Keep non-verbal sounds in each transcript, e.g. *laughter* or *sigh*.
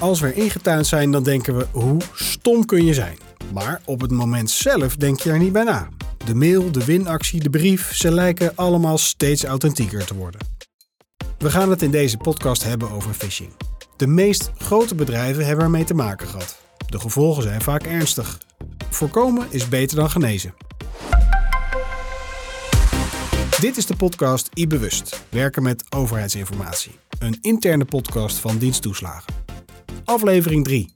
Als we er ingetuind zijn, dan denken we hoe stom kun je zijn. Maar op het moment zelf denk je er niet bij na. De mail, de winactie, de brief, ze lijken allemaal steeds authentieker te worden. We gaan het in deze podcast hebben over phishing. De meest grote bedrijven hebben ermee te maken gehad. De gevolgen zijn vaak ernstig. Voorkomen is beter dan genezen. Dit is de podcast iBewust, werken met overheidsinformatie. Een interne podcast van diensttoeslagen. Aflevering 3.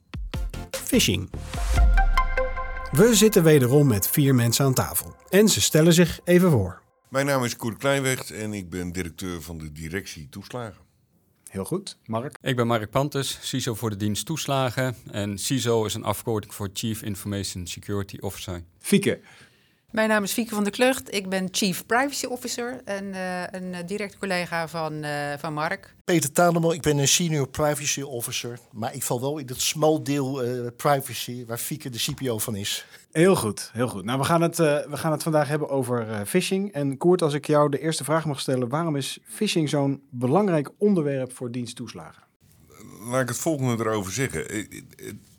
Phishing. We zitten wederom met vier mensen aan tafel. En ze stellen zich even voor. Mijn naam is Koert Kleinweg en ik ben directeur van de directie toeslagen. Heel goed, Mark. Ik ben Mark Pantes, CISO voor de dienst toeslagen. En CISO is een afkorting voor Chief Information Security Officer. Fieke. Mijn naam is Fieke van der Klucht. Ik ben Chief Privacy Officer en uh, een uh, direct collega van, uh, van Mark. Peter Tanemel, ik ben een Senior Privacy Officer. Maar ik val wel in het smal deel privacy waar Fieke de CPO van is. Heel goed, heel goed. Nou, we gaan het, we gaan het vandaag hebben over phishing. En Koert, als ik jou de eerste vraag mag stellen. Waarom is phishing zo'n belangrijk onderwerp voor diensttoeslagen? Laat ik het volgende erover zeggen.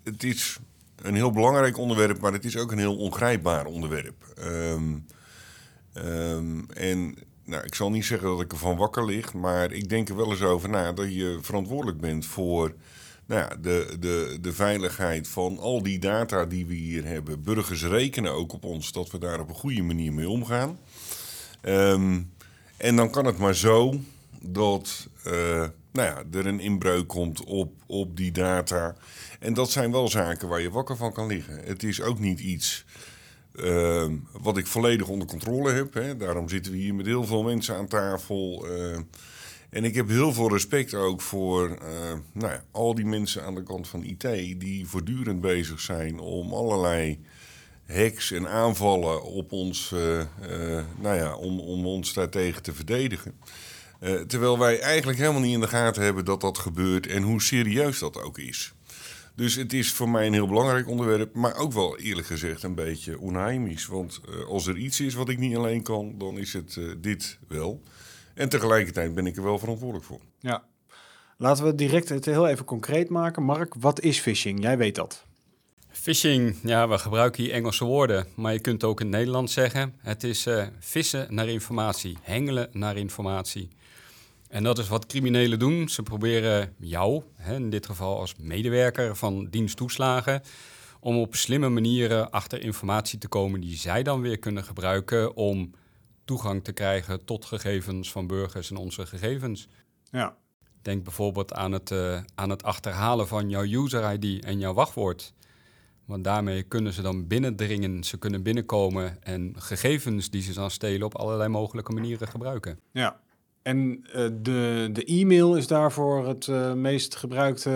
Het is een heel belangrijk onderwerp, maar het is ook een heel ongrijpbaar onderwerp. Um, um, en nou, ik zal niet zeggen dat ik ervan wakker lig, maar ik denk er wel eens over na dat je verantwoordelijk bent voor nou ja, de, de, de veiligheid van al die data die we hier hebben. Burgers rekenen ook op ons dat we daar op een goede manier mee omgaan. Um, en dan kan het maar zo dat uh, nou ja, er een inbreuk komt op, op die data. En dat zijn wel zaken waar je wakker van kan liggen. Het is ook niet iets uh, wat ik volledig onder controle heb. Hè. Daarom zitten we hier met heel veel mensen aan tafel. Uh, en ik heb heel veel respect ook voor uh, nou ja, al die mensen aan de kant van IT... die voortdurend bezig zijn om allerlei hacks en aanvallen op ons... nou ja, om, om ons daartegen te verdedigen. Uh, terwijl wij eigenlijk helemaal niet in de gaten hebben dat dat gebeurt en hoe serieus dat ook is. Dus het is voor mij een heel belangrijk onderwerp, maar ook wel eerlijk gezegd een beetje onheimisch. Want uh, als er iets is wat ik niet alleen kan, dan is het uh, dit wel. En tegelijkertijd ben ik er wel verantwoordelijk voor. Ja, laten we direct het heel even concreet maken. Mark, wat is phishing? Jij weet dat. Phishing, ja, we gebruiken hier Engelse woorden, maar je kunt ook in het Nederlands zeggen. Het is uh, vissen naar informatie, hengelen naar informatie. En dat is wat criminelen doen. Ze proberen jou, hè, in dit geval als medewerker van diensttoeslagen, om op slimme manieren achter informatie te komen die zij dan weer kunnen gebruiken om toegang te krijgen tot gegevens van burgers en onze gegevens. Ja. Denk bijvoorbeeld aan het, uh, aan het achterhalen van jouw user-ID en jouw wachtwoord. Want daarmee kunnen ze dan binnendringen, ze kunnen binnenkomen en gegevens die ze dan stelen op allerlei mogelijke manieren gebruiken. Ja, en uh, de, de e-mail is daarvoor het uh, meest gebruikte.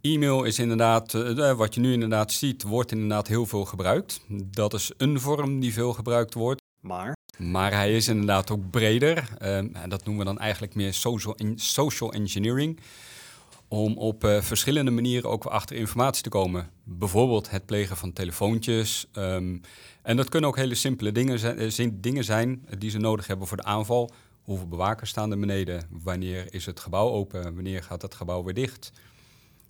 E-mail is inderdaad, uh, wat je nu inderdaad ziet, wordt inderdaad heel veel gebruikt. Dat is een vorm die veel gebruikt wordt. Maar? Maar hij is inderdaad ook breder. en dat noemen we dan eigenlijk meer social, social engineering. Om op uh, verschillende manieren ook achter informatie te komen. Bijvoorbeeld het plegen van telefoontjes. Um, en dat kunnen ook hele simpele dingen zijn, dingen zijn die ze nodig hebben voor de aanval. Hoeveel bewakers staan er beneden? Wanneer is het gebouw open? Wanneer gaat het gebouw weer dicht?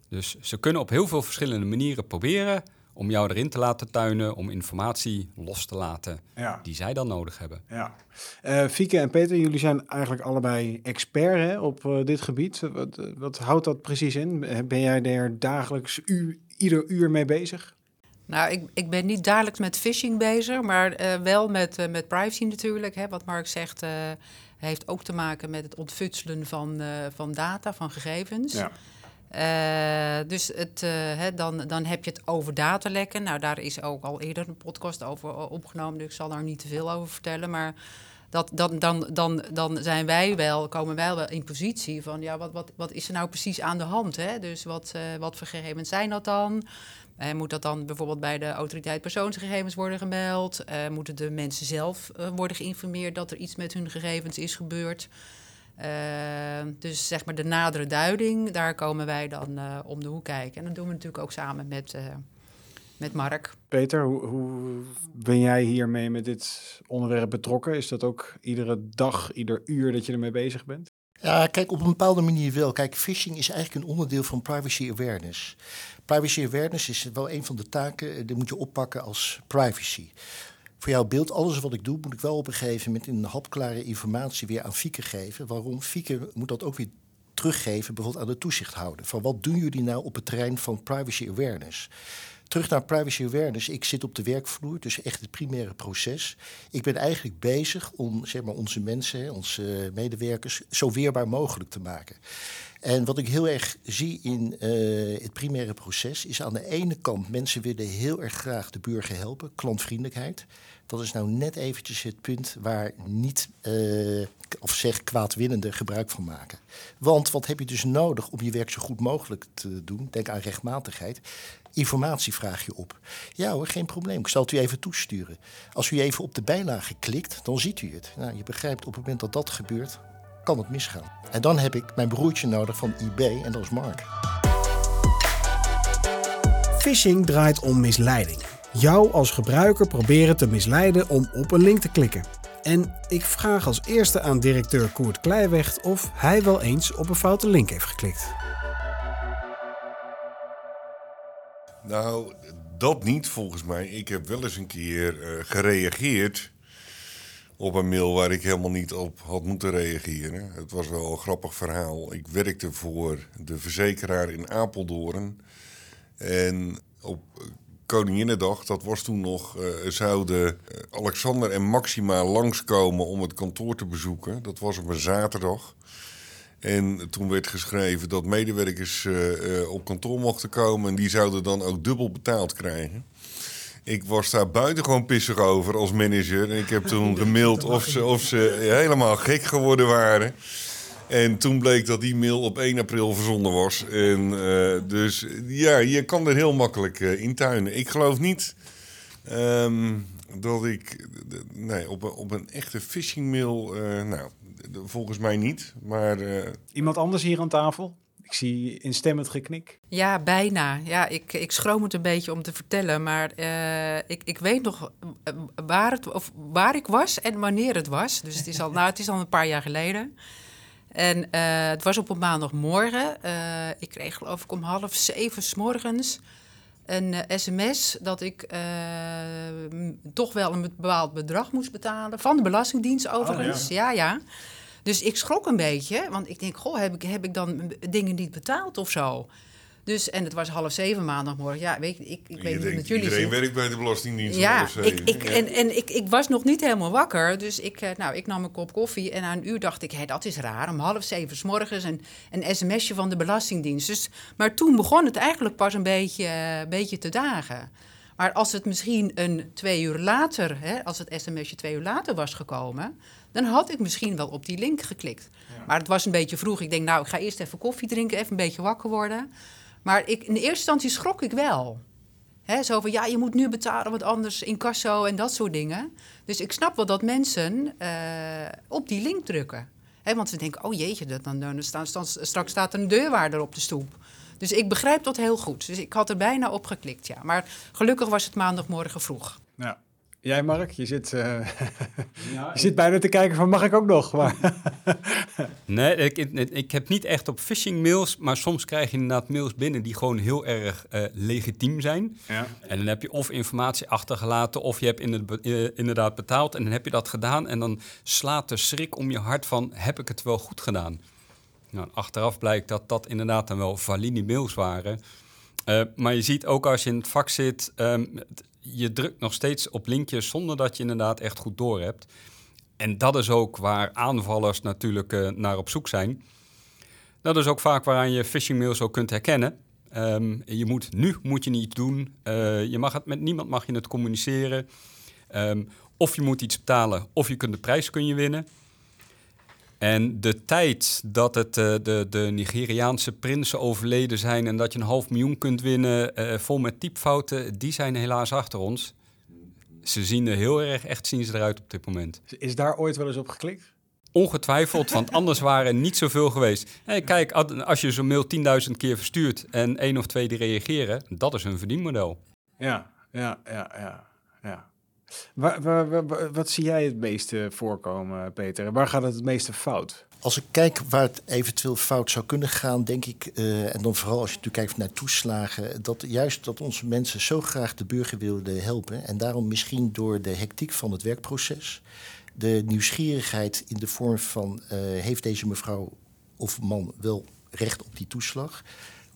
Dus ze kunnen op heel veel verschillende manieren proberen om jou erin te laten tuinen, om informatie los te laten ja. die zij dan nodig hebben. Ja. Uh, Fieke en Peter, jullie zijn eigenlijk allebei expert hè, op uh, dit gebied. Wat, uh, wat, houdt dat precies in? Ben jij er dagelijks u, ieder uur mee bezig? Nou, ik, ik ben niet dagelijks met phishing bezig, maar wel met, met privacy natuurlijk. Hè. Wat Mark zegt, heeft ook te maken met het ontfutselen van, van data, van gegevens. Ja. Uh, dus het, hè, dan, dan heb je het over datalekken. Nou, daar is ook al eerder een podcast over opgenomen, dus ik zal daar niet te veel over vertellen. Maar dat, dan, dan, dan, dan zijn wij wel, komen wij wel in positie van, ja, wat, wat, wat is er nou precies aan de hand? Hè? Dus wat, wat voor gegevens zijn dat dan? moet dat dan bijvoorbeeld bij de autoriteit persoonsgegevens worden gemeld? moeten de mensen zelf worden geïnformeerd dat er iets met hun gegevens is gebeurd? Uh, dus zeg maar de nadere duiding, daar komen wij dan uh, om de hoek kijken. En dat doen we natuurlijk ook samen met, uh, met Mark. Peter, hoe, hoe, ben jij hiermee met dit onderwerp betrokken? Is dat ook iedere dag, ieder uur dat je ermee bezig bent? Ja, kijk, op een bepaalde manier wel. Kijk, phishing is eigenlijk een onderdeel van privacy awareness. Privacy awareness is wel een van de taken, eh, die moet je oppakken als privacy. Voor jouw beeld, alles wat ik doe, moet ik wel op een gegeven moment in hapklare informatie weer aan Fieke geven. Waarom? Fieke moet dat ook weer teruggeven, bijvoorbeeld aan de toezichthouder. Van wat doen jullie nou op het terrein van privacy awareness? Terug naar privacy awareness. Ik zit op de werkvloer, dus echt het primaire proces. Ik ben eigenlijk bezig om zeg maar, onze mensen, onze medewerkers, zo weerbaar mogelijk te maken. En wat ik heel erg zie in uh, het primaire proces is aan de ene kant mensen willen heel erg graag de burger helpen, klantvriendelijkheid. Dat is nou net eventjes het punt waar niet, uh, of zeg kwaadwinnende gebruik van maken. Want wat heb je dus nodig om je werk zo goed mogelijk te doen? Denk aan rechtmatigheid. Informatie vraag je op. Ja hoor, geen probleem. Ik zal het u even toesturen. Als u even op de bijlage klikt, dan ziet u het. Nou, je begrijpt, op het moment dat dat gebeurt, kan het misgaan. En dan heb ik mijn broertje nodig van eBay en dat is Mark. Phishing draait om misleiding. Jou als gebruiker proberen te misleiden om op een link te klikken. En ik vraag als eerste aan directeur Koert Kleiweg of hij wel eens op een foute link heeft geklikt. Nou, dat niet volgens mij. Ik heb wel eens een keer uh, gereageerd op een mail waar ik helemaal niet op had moeten reageren. Het was wel een grappig verhaal. Ik werkte voor de verzekeraar in Apeldoorn. En op Koninginnedag, dat was toen nog, uh, zouden Alexander en Maxima langskomen om het kantoor te bezoeken. Dat was op een zaterdag. En toen werd geschreven dat medewerkers uh, op kantoor mochten komen en die zouden dan ook dubbel betaald krijgen. Ik was daar buitengewoon pissig over als manager. En ik heb toen *laughs* gemaild of ze, of ze helemaal gek geworden waren. En toen bleek dat die mail op 1 april verzonden was. En uh, dus ja, je kan er heel makkelijk uh, intuinen. Ik geloof niet um, dat ik nee, op, een, op een echte phishing mail. Uh, nou, volgens mij niet. Maar, Iemand anders hier aan tafel? Ik zie instemmend geknik. Ja, bijna. Ja, ik, ik schroom het een beetje om te vertellen. Maar uh, ik, ik weet nog waar, het, of waar ik was en wanneer het was. Dus het is al, *laughs* nou, het is al een paar jaar geleden. En uh, het was op een maandagmorgen. Uh, ik kreeg geloof ik om half zeven s morgens een sms dat ik toch wel een bepaald bedrag moest betalen. Van de Belastingdienst overigens. Oh, ja, ja. ja. Dus ik schrok een beetje, want ik denk, goh, heb ik, heb ik dan dingen niet betaald of zo? Dus, en het was half zeven maandagmorgen. Ja, weet ik, ik weet niet met jullie Iedereen werkt bij de Belastingdienst ja, ik, ik, ja. En, en ik, ik was nog niet helemaal wakker. Dus ik, nou, ik nam een kop koffie en na een uur dacht ik... Hé, dat is raar, om half zeven s morgens een, een sms'je van de Belastingdienst. Dus, maar toen begon het eigenlijk pas een beetje, uh, beetje te dagen. Maar als het misschien een twee uur later... Hè, als het sms'je twee uur later was gekomen dan had ik misschien wel op die link geklikt. Ja. Maar het was een beetje vroeg. Ik denk, nou, ik ga eerst even koffie drinken, even een beetje wakker worden. Maar ik, in de eerste instantie schrok ik wel. He, zo van, ja, je moet nu betalen, wat anders, in kasso en dat soort dingen. Dus ik snap wel dat mensen uh, op die link drukken. He, want ze denken, oh jeetje, dat, dan, dan, straks staat een deurwaarder op de stoep. Dus ik begrijp dat heel goed. Dus ik had er bijna op geklikt, ja. Maar gelukkig was het maandagmorgen vroeg. Ja. Jij, Mark, je zit, uh, *laughs* ja, je zit bijna te kijken van mag ik ook nog? Maar *laughs* nee, ik, ik, heb niet echt op phishing mails, maar soms krijg je inderdaad mails binnen die gewoon heel erg uh, legitiem zijn. Ja. En dan heb je of informatie achtergelaten of je hebt inderdaad betaald en dan heb je dat gedaan en dan slaat de schrik om je hart van heb ik het wel goed gedaan? Nou, achteraf blijkt dat dat inderdaad dan wel valide mails waren. Uh, maar je ziet ook als je in het vak zit, um, je drukt nog steeds op linkjes zonder dat je inderdaad echt goed doorhebt. En dat is ook waar aanvallers natuurlijk uh, naar op zoek zijn. Dat is ook vaak waaraan je phishing mails ook kunt herkennen. Um, je moet, nu moet je niet doen. Uh, je mag het met niemand mag je het communiceren. Um, of je moet iets betalen, of je kunt de prijs kun je winnen. En de tijd dat het, uh, de, de Nigeriaanse prinsen overleden zijn en dat je een half miljoen kunt winnen uh, vol met typfouten, die zijn helaas achter ons. Ze zien er heel erg echt zien ze eruit op dit moment. Is daar ooit wel eens op geklikt? Ongetwijfeld, want anders waren er niet zoveel geweest. Hey, kijk, als je zo'n mail 10.000 keer verstuurt en één of twee die reageren, dat is een verdienmodel. Ja, ja, ja, ja. ja. Waar, wat zie jij het meeste voorkomen, Peter? Waar gaat het het meeste fout? Als ik kijk waar het eventueel fout zou kunnen gaan, denk ik, uh, en dan vooral als je natuurlijk kijkt naar toeslagen, dat juist dat onze mensen zo graag de burger wilden helpen. En daarom misschien door de hectiek van het werkproces, de nieuwsgierigheid in de vorm van uh, heeft deze mevrouw of man wel recht op die toeslag,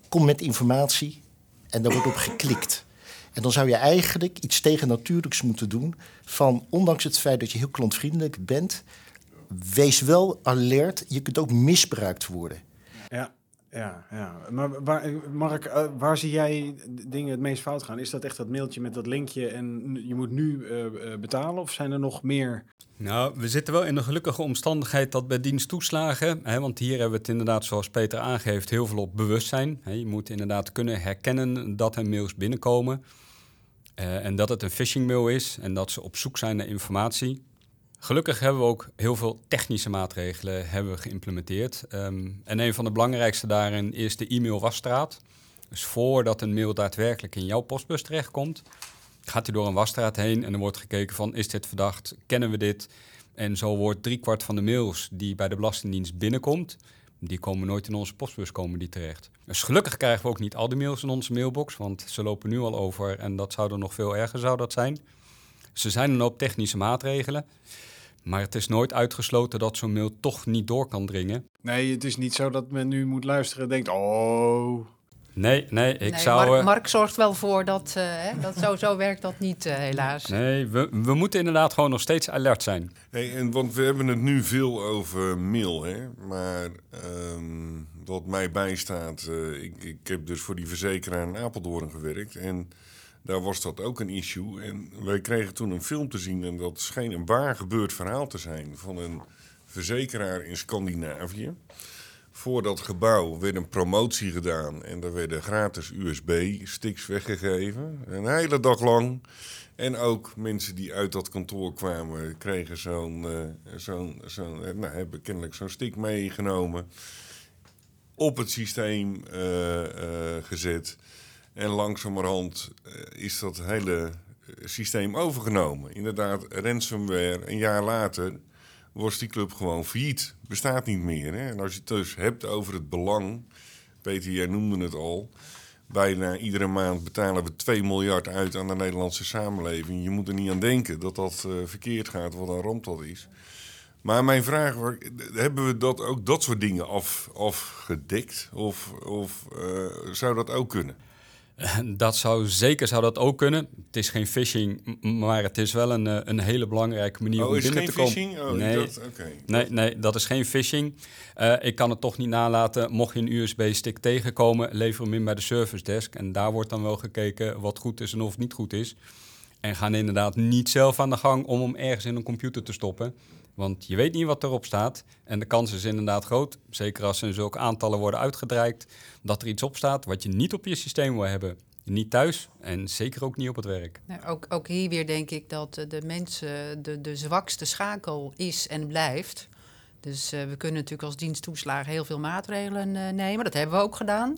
kom met informatie en daar wordt op geklikt. En dan zou je eigenlijk iets tegennatuurlijks moeten doen van, ondanks het feit dat je heel klantvriendelijk bent, wees wel alert, je kunt ook misbruikt worden. Ja, ja, ja. Maar waar, Mark, uh, waar zie jij dingen het meest fout gaan? Is dat echt dat mailtje met dat linkje en je moet nu uh, betalen? Of zijn er nog meer? Nou, we zitten wel in de gelukkige omstandigheid dat bij diensttoeslagen, hè, want hier hebben we het inderdaad, zoals Peter aangeeft, heel veel op bewustzijn. Hè, je moet inderdaad kunnen herkennen dat er mails binnenkomen. Uh, en dat het een phishing mail is en dat ze op zoek zijn naar informatie. Gelukkig hebben we ook heel veel technische maatregelen hebben geïmplementeerd. Um, en een van de belangrijkste daarin is de e-mail-wasstraat. Dus voordat een mail daadwerkelijk in jouw postbus terechtkomt, gaat hij door een wasstraat heen en er wordt gekeken van is dit verdacht, kennen we dit? En zo wordt driekwart van de mails die bij de Belastingdienst binnenkomt, die komen nooit in onze postbus komen die terecht. Dus gelukkig krijgen we ook niet al die mails in onze mailbox, want ze lopen nu al over en dat zou er nog veel erger zou dat zijn. Ze zijn een hoop technische maatregelen. Maar het is nooit uitgesloten dat zo'n mail toch niet door kan dringen. Nee, het is niet zo dat men nu moet luisteren en denkt: oh. Nee, nee, ik nee, zou. Mark, Mark, zorgt wel voor dat. Uh, hè, dat zo, zo werkt dat niet, uh, helaas. Nee, we, we moeten inderdaad gewoon nog steeds alert zijn. Hey, en, want we hebben het nu veel over mail, hè? Maar um, wat mij bijstaat, uh, ik, ik heb dus voor die verzekeraar in Apeldoorn gewerkt. En daar was dat ook een issue. En wij kregen toen een film te zien en dat scheen een waar gebeurd verhaal te zijn van een verzekeraar in Scandinavië. Voor dat gebouw werd een promotie gedaan en er werden gratis USB-sticks weggegeven. Een hele dag lang. En ook mensen die uit dat kantoor kwamen, kregen zo'n, uh, zo'n, zo'n, nou, hebben kennelijk zo'n stick meegenomen. Op het systeem uh, gezet. En langzamerhand is dat hele systeem overgenomen. Inderdaad, ransomware, een jaar later was die club gewoon failliet. Bestaat niet meer. Hè? En als je het dus hebt over het belang, Peter, jij noemde het al. Bijna iedere maand betalen we 2 miljard uit aan de Nederlandse samenleving. Je moet er niet aan denken dat dat uh, verkeerd gaat, wat een ramp dat is. Maar mijn vraag hebben we dat ook dat soort dingen af, afgedekt? Of, of uh, zou dat ook kunnen? Dat zou zeker zou dat ook kunnen. Het is geen phishing, maar het is wel een, een hele belangrijke manier oh, om binnen te komen. Phishing? Oh, nee, dat, okay. nee, nee, dat is geen phishing. Uh, ik kan het toch niet nalaten. Mocht je een USB-stick tegenkomen, lever hem in bij de service desk. En daar wordt dan wel gekeken wat goed is en of het niet goed is. En gaan inderdaad niet zelf aan de gang om hem ergens in een computer te stoppen. Want je weet niet wat erop staat. En de kans is inderdaad groot, zeker als er zulke aantallen worden uitgedraaid, dat er iets op staat wat je niet op je systeem wil hebben. Niet thuis en zeker ook niet op het werk. Nou, ook, ook hier weer denk ik dat de mensen de, de zwakste schakel is en blijft. Dus uh, we kunnen natuurlijk als diensttoeslagen heel veel maatregelen uh, nemen. Dat hebben we ook gedaan.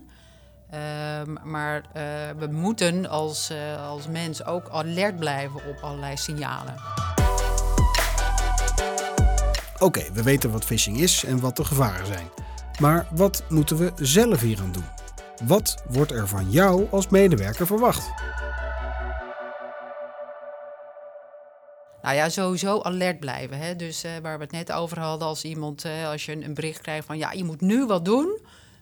Uh, maar we moeten als, als mens ook alert blijven op allerlei signalen. Oké, we weten wat phishing is en wat de gevaren zijn. Maar wat moeten we zelf hier aan doen? Wat wordt er van jou als medewerker verwacht? Nou ja, sowieso alert blijven. Hè? Dus uh, waar we het net over hadden, als iemand, uh, als je een, een, bericht krijgt van ja, je moet nu wat doen.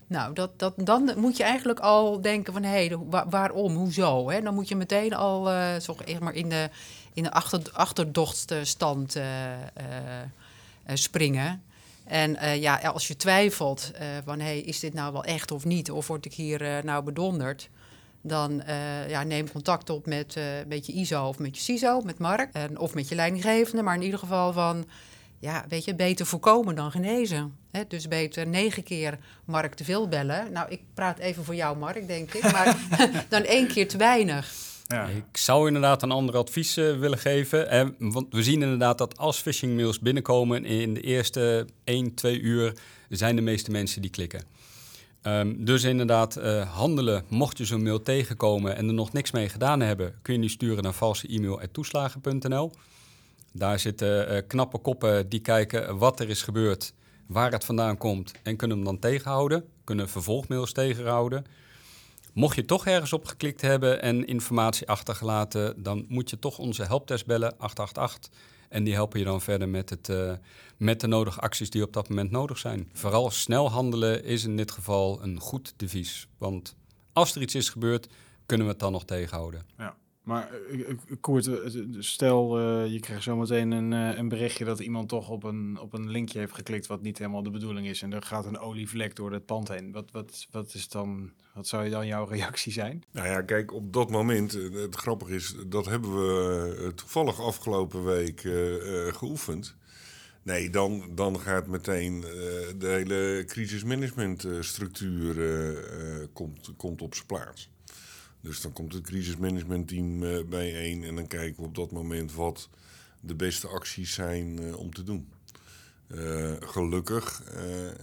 Nou, dat, dat, dan moet je eigenlijk al denken van hé, hey, waar, waarom, hoezo? Hè? Dan moet je meteen al uh, maar in de, in de achter, achterdochtstand springen. En uh, ja, als je twijfelt uh, van hey, is dit nou wel echt of niet, of word ik hier nou bedonderd, dan ja, neem contact op met, met je ISO of met je CISO, met Mark, en, of met je leidinggevende, maar in ieder geval van, ja, weet je, beter voorkomen dan genezen. Hè? Dus beter negen keer Mark te veel bellen. Nou, ik praat even voor jou, Mark, denk ik, maar *laughs* dan één keer te weinig. Ja. Ik zou inderdaad een ander advies uh, willen geven. Eh, want we zien inderdaad dat als phishing mails binnenkomen in de eerste 1, 2 uur zijn de meeste mensen die klikken. Um, dus inderdaad, uh, handelen. Mocht je zo'n mail tegenkomen en er nog niks mee gedaan hebben, kun je die sturen naar valse-e-mail.toeslagen.nl. Daar zitten knappe koppen die kijken wat er is gebeurd, waar het vandaan komt en kunnen hem dan tegenhouden. Kunnen vervolgmails tegenhouden. Mocht je toch ergens op geklikt hebben en informatie achtergelaten, dan moet je toch onze helpdesk bellen, 888. En die helpen je dan verder met, het, uh, met de nodige acties die op dat moment nodig zijn. Vooral snel handelen is in dit geval een goed devies. Want als er iets is gebeurd, kunnen we het dan nog tegenhouden. Ja. Maar uh, Koert, uh, stel uh, je krijgt zometeen een, een berichtje dat iemand toch op een, op een linkje heeft geklikt wat niet helemaal de bedoeling is. En er gaat een olievlek door het pand heen. Wat, wat, wat, is dan, wat zou dan jouw reactie zijn? Nou ja, kijk, op dat moment, het grappige is, dat hebben we toevallig afgelopen week geoefend. Nee, dan, dan gaat meteen de hele crisismanagementstructuur komt, komt op zijn plaats. Dus dan komt het crisismanagementteam uh, bijeen en dan kijken we op dat moment wat de beste acties zijn uh, om te doen. Uh, gelukkig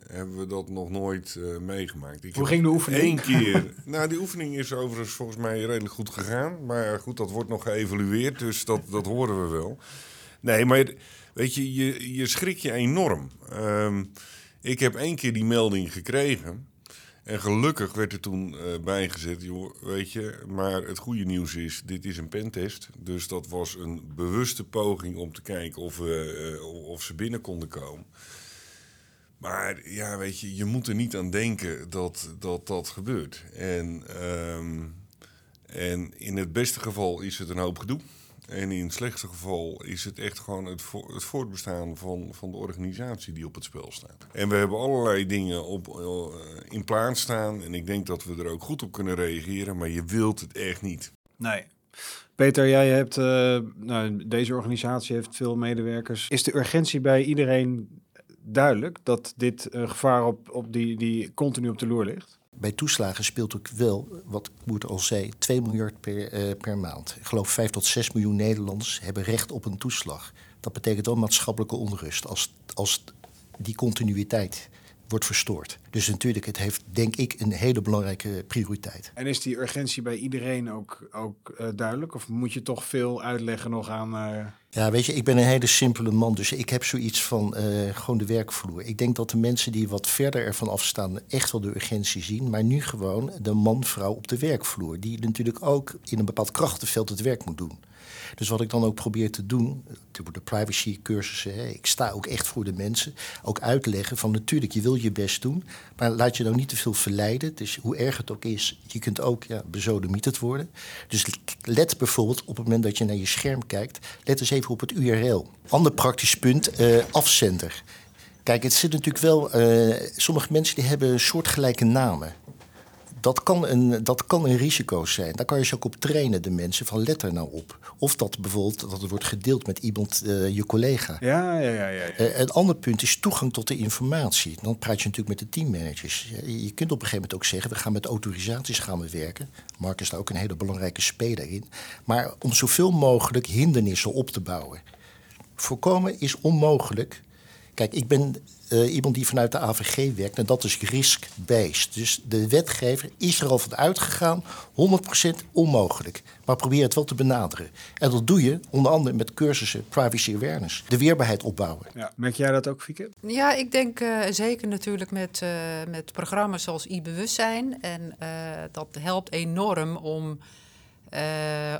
hebben we dat nog nooit meegemaakt. Ik Hoe ging de oefening? Eén keer. *laughs* nou, die oefening is overigens volgens mij redelijk goed gegaan. Maar goed, dat wordt nog geëvalueerd, dus dat, dat horen we wel. Nee, maar weet je, je, je schrik je enorm. Um, ik heb één keer die melding gekregen. En gelukkig werd er toen uh, bijgezet, joh, weet je, maar het goede nieuws is, dit is een pentest. Dus dat was een bewuste poging om te kijken of, we, uh, of ze binnen konden komen. Maar ja, weet je, je moet er niet aan denken dat dat, dat gebeurt. En, um, en in het beste geval is het een hoop gedoe. En in het slechtste geval is het echt gewoon het, het voortbestaan van, van de organisatie die op het spel staat. En we hebben allerlei dingen op, uh, in plaats staan. En ik denk dat we er ook goed op kunnen reageren, maar je wilt het echt niet. Nee. Peter, jij hebt, uh, nou, deze organisatie heeft veel medewerkers. Is de urgentie bij iedereen duidelijk dat dit een gevaar op, op die, die continu op de loer ligt? Bij toeslagen speelt ook wel, wat Moert al zei, 2 miljard per, uh, per maand. Ik geloof 5 tot 6 miljoen Nederlanders hebben recht op een toeslag. Dat betekent wel maatschappelijke onrust als, als die continuïteit wordt verstoord. Dus natuurlijk, het heeft denk ik een hele belangrijke prioriteit. En is die urgentie bij iedereen ook, ook uh, duidelijk? Of moet je toch veel uitleggen nog aan... Uh... Ja, weet je, ik ben een hele simpele man, dus ik heb zoiets van uh, gewoon de werkvloer. Ik denk dat de mensen die wat verder ervan afstaan echt wel de urgentie zien, maar nu gewoon de man-vrouw op de werkvloer, die natuurlijk ook in een bepaald krachtenveld het werk moet doen. Dus wat ik dan ook probeer te doen, de privacy cursussen, ik sta ook echt voor de mensen, ook uitleggen van natuurlijk, je wil je best doen, maar laat je nou niet te veel verleiden. Dus hoe erg het ook is, je kunt ook ja, bezodemieterd worden. Dus let bijvoorbeeld op het moment dat je naar je scherm kijkt, let eens even op het URL. Ander praktisch punt, uh, afzender. Kijk, het zit natuurlijk wel. Uh, sommige mensen die hebben soortgelijke namen dat kan, een, dat kan een risico zijn. Daar kan je ze ook op trainen, de mensen, van let er nou op. Of dat bijvoorbeeld dat het wordt gedeeld met iemand, uh, je collega. Ja, ja, ja. ja, ja. Uh, een ander punt is toegang tot de informatie. Dan praat je natuurlijk met de teammanagers. Je kunt op een gegeven moment ook zeggen, we gaan met autorisaties gaan we werken. Mark is daar ook een hele belangrijke speler in. Maar om zoveel mogelijk hindernissen op te bouwen. Voorkomen is onmogelijk. Kijk, ik ben uh, iemand die vanuit de AVG werkt. En dat is risk-based. Dus de wetgever is er al van uitgegaan. 100% onmogelijk. Maar probeer het wel te benaderen. En dat doe je onder andere met cursussen privacy awareness. De weerbaarheid opbouwen. Ja, merk jij dat ook, Fieke? Ja, ik denk uh, zeker natuurlijk met, uh, met programma's zoals e-bewustzijn. En dat helpt enorm om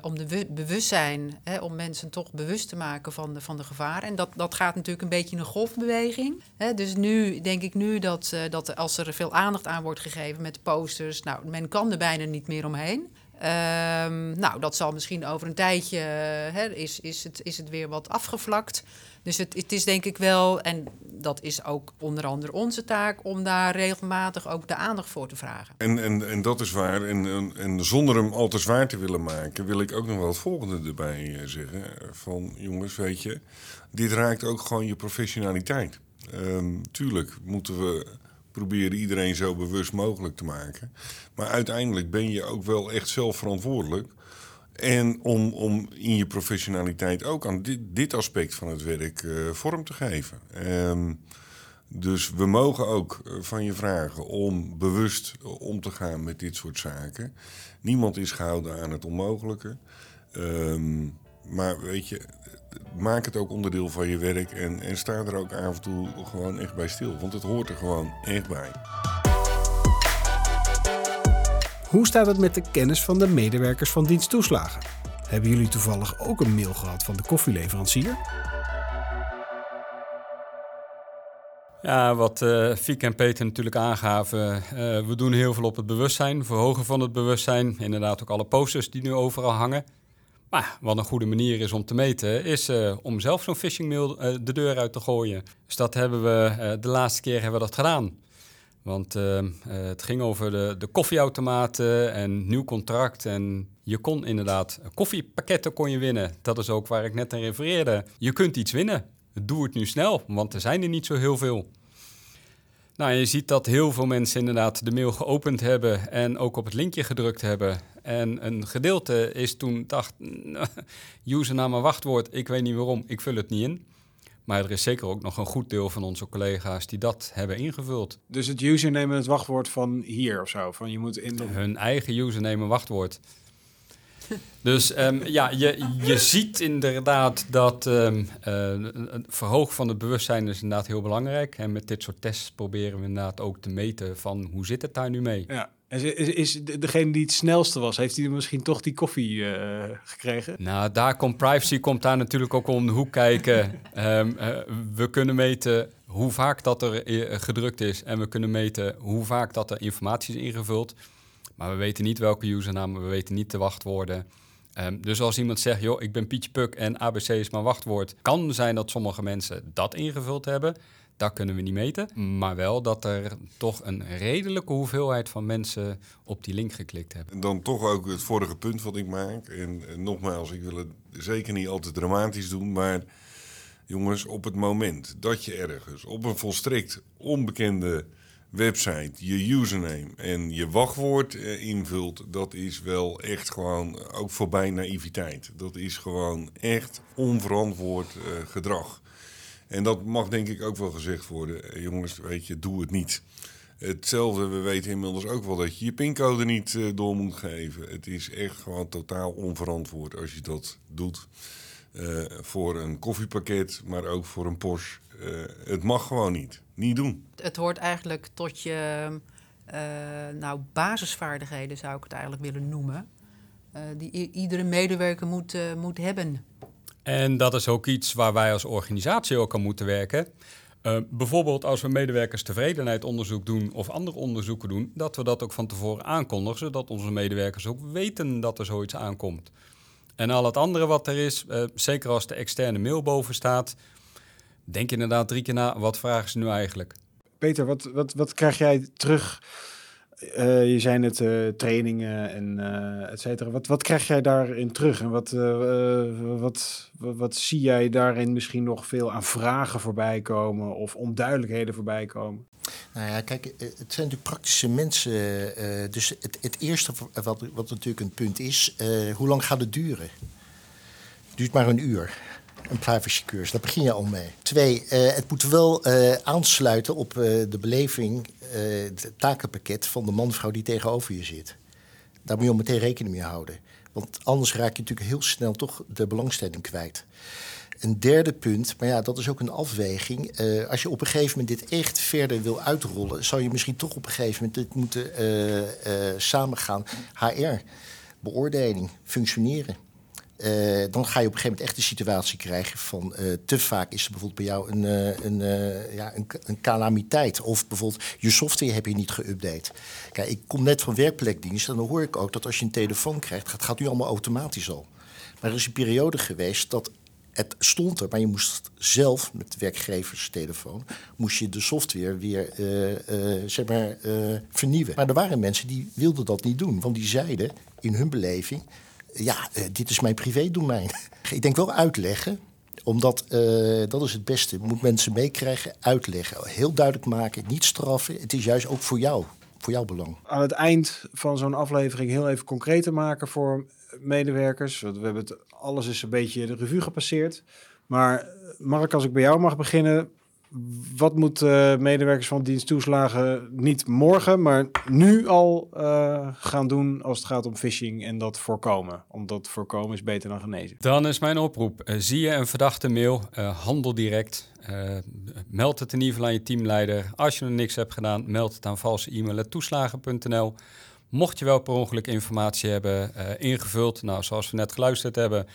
om de bewustzijn, hè, om mensen toch bewust te maken van de, van de gevaren. En dat, dat gaat natuurlijk een beetje in een golfbeweging. Hè. Dus nu denk ik nu dat, uh, dat als er veel aandacht aan wordt gegeven met posters, nou, men kan er bijna niet meer omheen. Um, nou, dat zal misschien over een tijdje, hè, is, is, het, is het weer wat afgevlakt. Dus het, het, is denk ik wel, en dat is ook onder andere onze taak, om daar regelmatig ook de aandacht voor te vragen. En, en, en dat is waar. En, en, en zonder hem al te zwaar te willen maken, wil ik ook nog wel het volgende erbij eh, zeggen. Van jongens, weet je, dit raakt ook gewoon je professionaliteit. Um, tuurlijk moeten we proberen iedereen zo bewust mogelijk te maken. Maar uiteindelijk ben je ook wel echt zelf verantwoordelijk. En om, om in je professionaliteit ook aan dit, dit aspect van het werk uh, vorm te geven. Um, dus we mogen ook eh, van je vragen om bewust om te gaan met dit soort zaken. Niemand is gehouden aan het onmogelijke. Um, maar weet je, maak het ook onderdeel van je werk en, en sta er ook af en toe gewoon echt bij stil. Want het hoort er gewoon echt bij. Hoe staat het met de kennis van de medewerkers van diensttoeslagen? Hebben jullie toevallig ook een mail gehad van de koffieleverancier? Ja, wat uh, Fiek en Peter natuurlijk aangaven. Uh, we doen heel veel op het bewustzijn, verhogen van het bewustzijn. Inderdaad ook alle posters die nu overal hangen. Maar wat een goede manier is om te meten, is uh, om zelf zo'n phishingmail de deur uit te gooien. Dus dat hebben we, de laatste keer hebben we dat gedaan. Want het ging over de, de koffieautomaten en nieuw contract. En je kon inderdaad koffiepakketten kon je winnen. Dat is ook waar ik net aan refereerde. Je kunt iets winnen doe het nu snel, want er zijn er niet zo heel veel. Nou, je ziet dat heel veel mensen inderdaad de mail geopend hebben en ook op het linkje gedrukt hebben. En een gedeelte is toen dacht, *laughs* username wachtwoord, ik weet niet waarom, ik vul het niet in. Maar er is zeker ook nog een goed deel van onze collega's die dat hebben ingevuld. Dus het username en het wachtwoord van hier of zo? Van je moet in Hun eigen username en wachtwoord. Dus um, ja, je, je ziet inderdaad dat um, uh, het verhogen van het bewustzijn is inderdaad heel belangrijk. En met dit soort tests proberen we inderdaad ook te meten van hoe zit het daar nu mee. Ja. Is, is, is degene die het snelste was, heeft hij misschien toch die koffie uh, gekregen? Nou, daar komt privacy komt daar natuurlijk ook om de hoek kijken. um, *laughs* uh, we kunnen meten hoe vaak dat er gedrukt is en we kunnen meten hoe vaak dat er informatie is ingevuld. Maar we weten niet welke username, we weten niet de wachtwoorden. Um, dus als iemand zegt, joh, ik ben Pietje Puk en ABC is mijn wachtwoord, kan zijn dat sommige mensen dat ingevuld hebben. Dat kunnen we niet meten. Maar wel dat er toch een redelijke hoeveelheid van mensen op die link geklikt hebben. En dan toch ook het vorige punt wat ik maak. En, en nogmaals, ik wil het zeker niet altijd dramatisch doen, maar jongens, op het moment dat je ergens op een volstrekt onbekende website je username en je wachtwoord eh, invult, dat is wel echt gewoon ook voorbij naïviteit. Dat is gewoon echt onverantwoord uh, gedrag. En dat mag denk ik ook wel gezegd worden. Eh, jongens, weet je, doe het niet. Hetzelfde, we weten inmiddels ook wel dat je je pincode niet door moet geven. Het is echt gewoon totaal onverantwoord als je dat doet. Uh, voor een koffiepakket, maar ook voor een Porsche. Uh, het mag gewoon niet. Niet doen. Het hoort eigenlijk tot je uh, nou, basisvaardigheden, zou ik het eigenlijk willen noemen. die iedere medewerker moet, moet hebben. En dat is ook iets waar wij als organisatie ook aan moeten werken. Uh, bijvoorbeeld als we medewerkers tevredenheid doen of andere onderzoeken doen, dat we dat ook van tevoren aankondigen, zodat onze medewerkers ook weten dat er zoiets aankomt. En al het andere wat er is, uh, zeker als de externe mail boven staat, denk inderdaad drie keer na, wat vragen ze nu eigenlijk? Peter, wat, wat, wat krijg jij terug? Uh, je zijn het uh, trainingen en uh, et cetera. Wat, wat krijg jij daarin terug? En wat, wat, wat, wat, zie jij daarin misschien nog veel aan vragen voorbij komen of onduidelijkheden voorbij komen? Nou ja, kijk, het zijn natuurlijk praktische mensen. dus het, het eerste wat, wat natuurlijk een punt is, hoe lang gaat het duren? Het duurt maar een uur een privacycursus. Daar begin je al mee. Twee, het moet wel aansluiten op de beleving, het takenpakket van de man-vrouw die tegenover je zit. Daar moet je al meteen rekening mee houden. Want anders raak je natuurlijk heel snel toch de belangstelling kwijt. Een derde punt, maar ja, dat is ook een afweging. Uh, als je op een gegeven moment dit echt verder wil uitrollen, zou je misschien toch op een gegeven moment dit moeten uh, uh, samengaan. HR, beoordeling, functioneren. Dan ga je op een gegeven moment echt de situatie krijgen van te vaak is er bijvoorbeeld bij jou een, een, ja, een, een, calamiteit. Of bijvoorbeeld je software heb je niet geüpdate. Kijk, ik kom net van werkplekdienst en dan hoor ik ook dat als je een telefoon krijgt, het gaat nu allemaal automatisch al. Maar er is een periode geweest dat het stond er, maar je moest zelf met de werkgeverstelefoon moest je de software weer zeg maar, vernieuwen. Maar er waren mensen die wilden dat niet doen, want die zeiden in hun beleving ja, dit is mijn privédomein. *laughs* ik denk wel uitleggen, omdat dat is het beste. Je moet mensen meekrijgen, uitleggen. Heel duidelijk maken, niet straffen. Het is juist ook voor jou, voor jouw belang. Aan het eind van zo'n aflevering heel even concreet te maken voor medewerkers. We hebben het, alles is een beetje de revue gepasseerd. Maar Mark, als ik bij jou mag beginnen, wat moeten medewerkers van diensttoeslagen niet morgen, maar nu al uh, gaan doen als het gaat om phishing en dat voorkomen? Omdat voorkomen is beter dan genezen. Dan is mijn oproep: zie je een verdachte mail, handel direct. meld het in ieder geval aan je teamleider. Als je nog niks hebt gedaan, meld het aan valse e-mail Mocht je wel per ongeluk informatie hebben ingevuld, nou, zoals we net geluisterd hebben,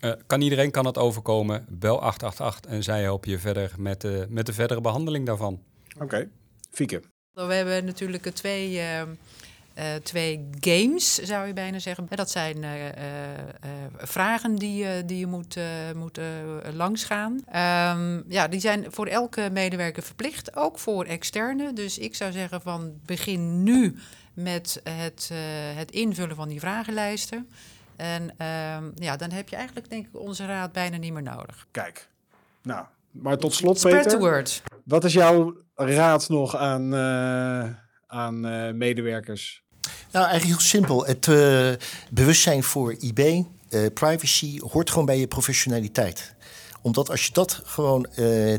uh, kan iedereen kan het overkomen. Bel 888 en zij helpen je verder met de, met de verdere behandeling daarvan. Oké, okay. Fieke. We hebben natuurlijk twee, uh, uh, twee games, zou je bijna zeggen. Dat zijn vragen die, die je moet, moet langsgaan. Um, ja, die zijn voor elke medewerker verplicht, ook voor externe. Dus ik zou zeggen van begin nu met het, het invullen van die vragenlijsten. En ehm, ja, dan heb je eigenlijk denk ik onze raad bijna niet meer nodig. Kijk, nou, maar tot slot Spread Peter. the word. Wat is jouw raad nog aan, uh, aan uh, medewerkers? Nou, eigenlijk heel simpel. Het uh, bewustzijn voor IB, privacy, hoort gewoon bij je professionaliteit. Omdat als je dat gewoon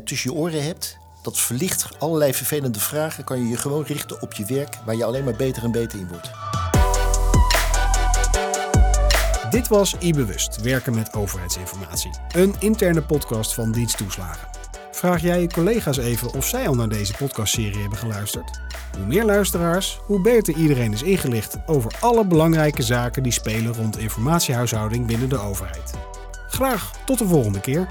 tussen je oren hebt, dat verlicht allerlei vervelende vragen, kan je je gewoon richten op je werk, waar je alleen maar beter en beter in wordt. Dit was e-bewust, werken met overheidsinformatie. Een interne podcast van Diensttoeslagen. Vraag jij je collega's even of zij al naar deze podcastserie hebben geluisterd? Hoe meer luisteraars, hoe beter iedereen is ingelicht over alle belangrijke zaken die spelen rond informatiehuishouding binnen de overheid. Graag tot de volgende keer.